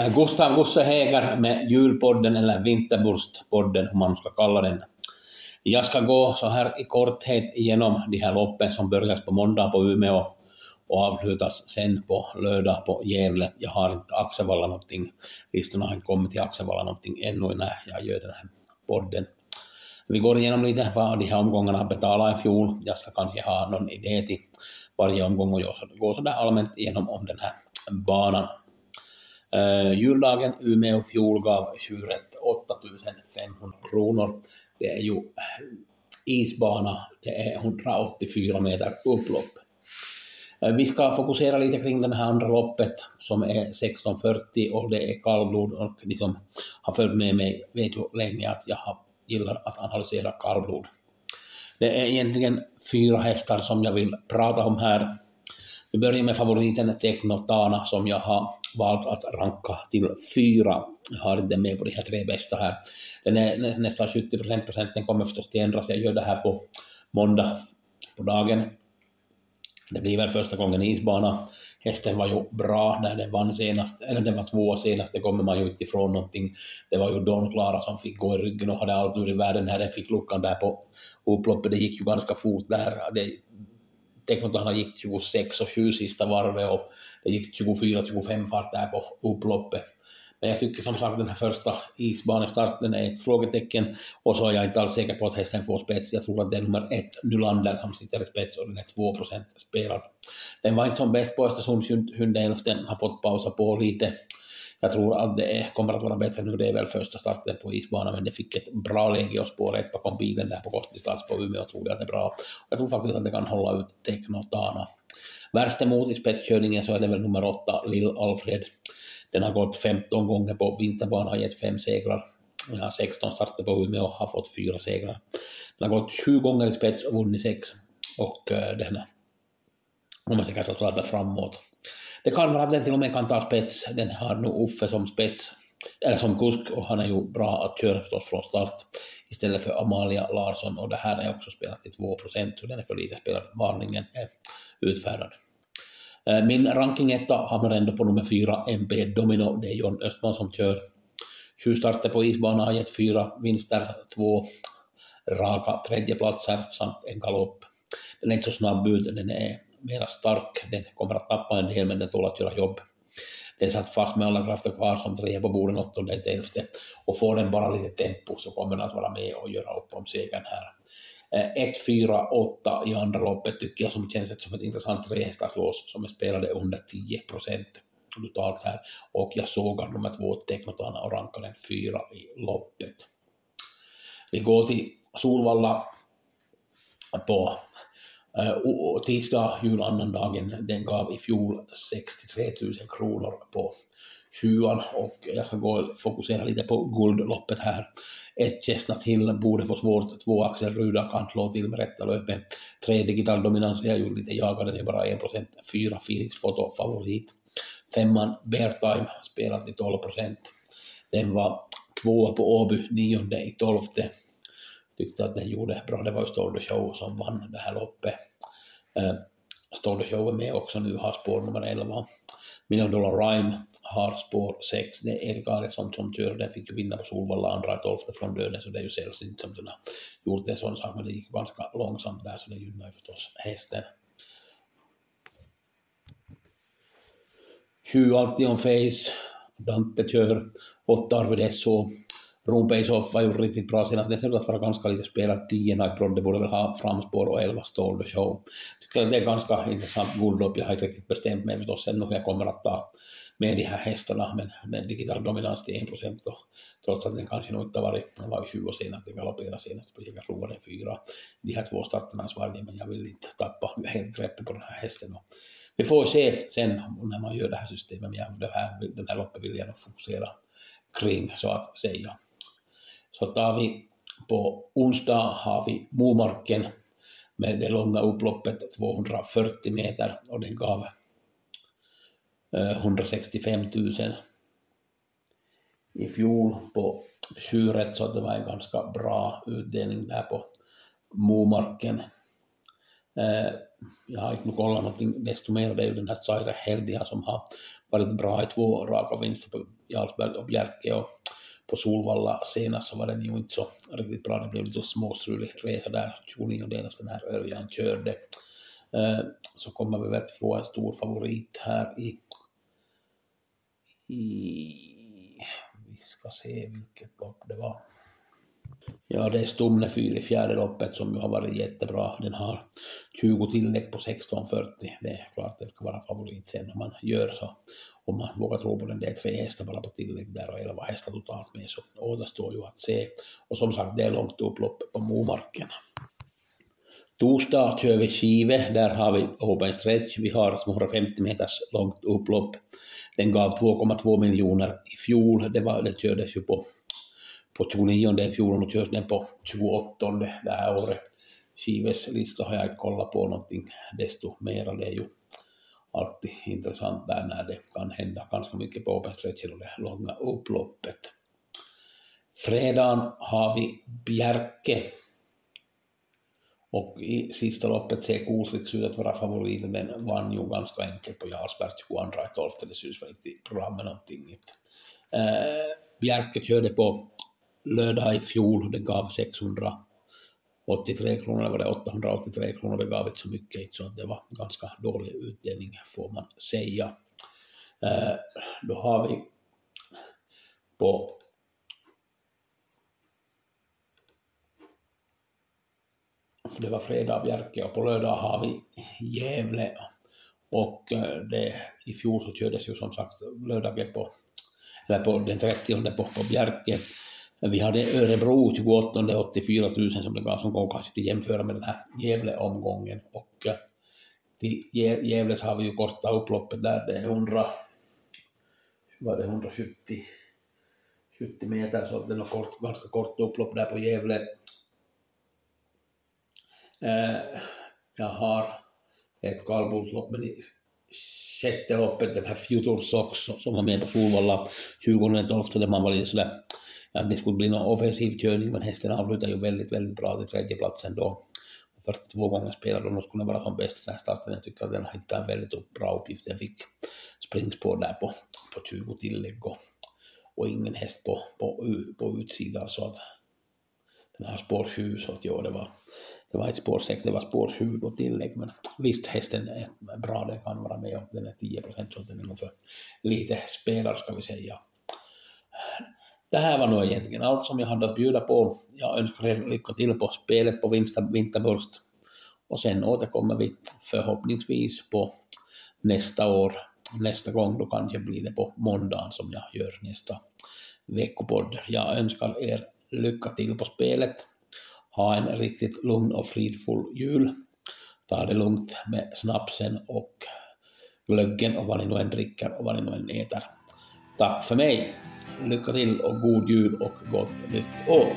Eh, Gustav Gusse Häger med julpodden eller vinterburstpodden, om man ska kalla den. Jag ska gå så här i korthet igenom de här loppen som börjas på måndag på Umeå och avslutas sen på lördag på Gävle. Jag har inte Axevalla någonting, listorna har inte kommit till Axevalla någonting ännu när jag gör den här podden. Vi går igenom lite vad de här omgångarna betalade i fjol. Jag ska kanske ha någon idé till varje omgång och jag går sådär allmänt igenom om den här banan. Uh, juldagen Umeå fjol gav tjuret 8500 kronor. Det är ju isbana, det är 184 meter upplopp. Uh, vi ska fokusera lite kring det här andra loppet som är 1640 och det är kallblod och de som har följt med mig vet ju länge att jag gillar att analysera kallblod. Det är egentligen fyra hästar som jag vill prata om här. Vi börjar med favoriten Technotana som jag har valt att ranka till fyra. Jag har inte med på de här tre bästa här. Den är nästan 70 procent, procenten kommer förstås att ändras. Jag gör det här på måndag på dagen. Det blir väl första gången i isbana. Hästen var ju bra när den vann senast, eller den var tvåa senast, det kommer man ju inte ifrån någonting. Det var ju Don Clara som fick gå i ryggen och hade allt ur i världen när den fick luckan där på upploppet. Det gick ju ganska fort där. Det Teknotana gick 26 och 7 sista varvet och det gick 24-25 fart där på upploppet. Men jag tycker som sagt den här första isbanestarten är ett frågetecken och så är jag inte alls säker på att hästen får spets. Jag tror att det är nummer ett, Nylander, som sitter i spets och den är 2 procent spelad. Den var inte som bäst på Östersunds hundälften, har fått pausa på lite jag tror att det kommer att vara bättre nu, det är väl första starten på isbanan, men det fick ett bra läge och spår rätt bakom bilen där på kortdistans på Umeå, tror jag att det är bra. Jag tror faktiskt att det kan hålla ut Teknotana. Värst emot i spetskörningen så är det väl nummer åtta, Lill Alfred. Den har gått 15 gånger på vinterbanan, har gett fem segrar. Den har 16 starter på Umeå och har fått fyra segrar. Den har gått 20 gånger i spets och vunnit sex. Och eh, den den kommer säkert att ladda framåt. Det kan vara att den till och med kan ta spets. Den har nu Uffe som spets, eller som kusk, och han är ju bra att köra förstås från start istället för Amalia Larsson, och det här är också spelat till 2 procent, så den är för lite spelad. Varningen är utfärdad. Eh, min ranking etta hamnar ändå på nummer fyra, MP Domino. Det är John Östman som kör. Sju starter på isbanan har gett fyra vinster, två raka tredjeplatser samt en galopp. Den är inte så snabb ut, den är mera stark. Den kommer att tappa en del, men den tål att göra jobb. Den satt fast med alla krafter kvar som trea på borden, åttonde till elfte. Och får den bara lite tempo så kommer den att vara med och göra upp om segern här. 1, 4, 8 i andra loppet tycker jag som känns som ett intressant trehästarslås som är spelade under 10 procent totalt här. Och jag såg nummer två Teknotana och rankade den fyra i loppet. Vi går till Solvalla på Uh, tisdag, julannandagen, den gav i fjol 63 000 kronor på sjuan och jag ska gå och fokusera lite på guldloppet här. Ett Chestnut till, borde få svårt, två Axel Ruda kan slå till med rätta löpet. Tre Digital Dominans, jag gjorde lite jagade, det är bara 1 procent. Fyra Felix Foto favorit. Femman Bear Time spelat 12 procent. Den var tvåa på Åby, nionde i tolfte tyckte att den gjorde bra. Det var ju Stolde Show som vann det här loppet. Eh, Show är med också nu, har spår nummer 11. Million Dollar Rhyme har spår 6. Det är Erik Aresson som kör, den fick ju vinna på Solvalla andra i tolfte från döden, så det är ju sällsynt som den har gjort en sån sak, men det gick ganska långsamt där, så det gynnar ju förstås hästen. Sju Altion Face, Dante kör, åtta Arvid SO, Rumpeisov var ju riktigt bra senast. Det ser ut att vara ganska lite spelat. 10 Night Brodde borde väl ha framspår och 11 Stall Show. Tycker att det är ganska intressant guldlopp. Jag har inte riktigt bestämt mig förstås ännu hur jag kommer att ta med de här hästarna, men den digital dominans till 1 procent, trots att den kanske nog inte har varit, den var ju 20 år sen att den galopperade senast jag tror den fyra, de här två starterna varje, men jag vill inte tappa helt greppet på den här hästen. Och vi får se sen när man gör det här systemet, men det den här loppet vill jag nog fokusera kring, så att säga. Så tar vi på onsdag har vi Momarken med det långa upploppet 240 meter och den gav eh, 165 000 i fjol på Tjuret så det var en ganska bra utdelning där på Momarken. Eh, jag har inte kollat någonting desto mer, det är ju den här Zaire Heldia som har varit bra i två raka vinster på Jarlsberg och Bjerke och på Solvalla senast så var den ju inte så riktigt bra, det blev lite småstrulig resa där, 29 delas den här Örjan körde. Eh, så kommer vi väl få en stor favorit här i i, vi ska se vilket lopp det var. Ja, det är Stumne 4 i fjärde loppet som ju har varit jättebra. Den har 20 tillägg på 16.40. Det är klart det ska vara favorit sen om man gör så. Om man vågar tro på den, det är tre hästar bara på tillägg där och 11 hästar totalt med så återstår ju att se. Och som sagt, det är långt upplopp på Momarken. Torsdag kör vi Skive, där har vi Open Stretch. Vi har 250 meters långt upplopp. Den gav 2,2 miljoner i fjol. Det var, den kördes ju på, på 29 i fjol och körs den på 28 det här året. Skives lista har jag inte kollat på någonting desto mer. Det är ju alltid intressant där när det kan hända ganska mycket på Open och det långa upploppet. Fredagen har vi Bjerke och i sista loppet ser Kosliks ut att vara favoriten. Den vann ju ganska enkelt på Jarlsberg 22 12. Det syns väl inte i programmet någonting. Äh, Bjerke körde på lördag i fjol. Den gav 683 kronor, eller var det 883 kronor. Det gav inte så mycket, så det var ganska dålig utdelning får man säga. Eh, då har vi på för det var fredag Bjerke och på lördag har vi Gävle och eh, det, i fjol så kördes ju som sagt lördagen på, eller på den 30 på, på Bjerke. Vi hade Örebro 28 84 000 som det gav som gång kanske till jämföra med den här Gävle-omgången. Och eh, till Gävles har vi ju korta upploppet där, det är 100, var det 170 70 meter så det är något kort, ganska kort upplopp där på Gävle. Eh, jag har ett kallblodslopp, men i sjätte loppet, den här Future Sox som var med på Solvalla 2012, där man var lite sådär att det skulle bli någon offensiv körning, men hästen avslutade ju väldigt, väldigt bra till tredjeplatsen då. 42 gånger spelad och skulle vara som bäst den här starten. Jag tycker att den hittade en väldigt bra uppgift. Den fick springspår där på, på 20 tillägg och, och ingen häst på, på, på utsidan så att den har spår 7 så att ja, det var det var ett spår 6, det var spår 20 tillägg, men visst hästen är bra, den kan vara med och den är 10 procent, så den är nog för lite spelare ska vi säga. Det här var nog egentligen allt som jag hade att bjuda på. Jag önskar er lycka till på spelet på Vinterburst och sen återkommer vi förhoppningsvis på nästa år. Nästa gång då kanske blir det på måndagen som jag gör nästa veckopodd. Jag önskar er lycka till på spelet ha en riktigt lugn och fridfull jul. Ta det lugnt med snapsen och glöggen och vad ni nu än dricker och vad ni nu än äter. Tack för mig. Lycka till och god jul och gott nytt år.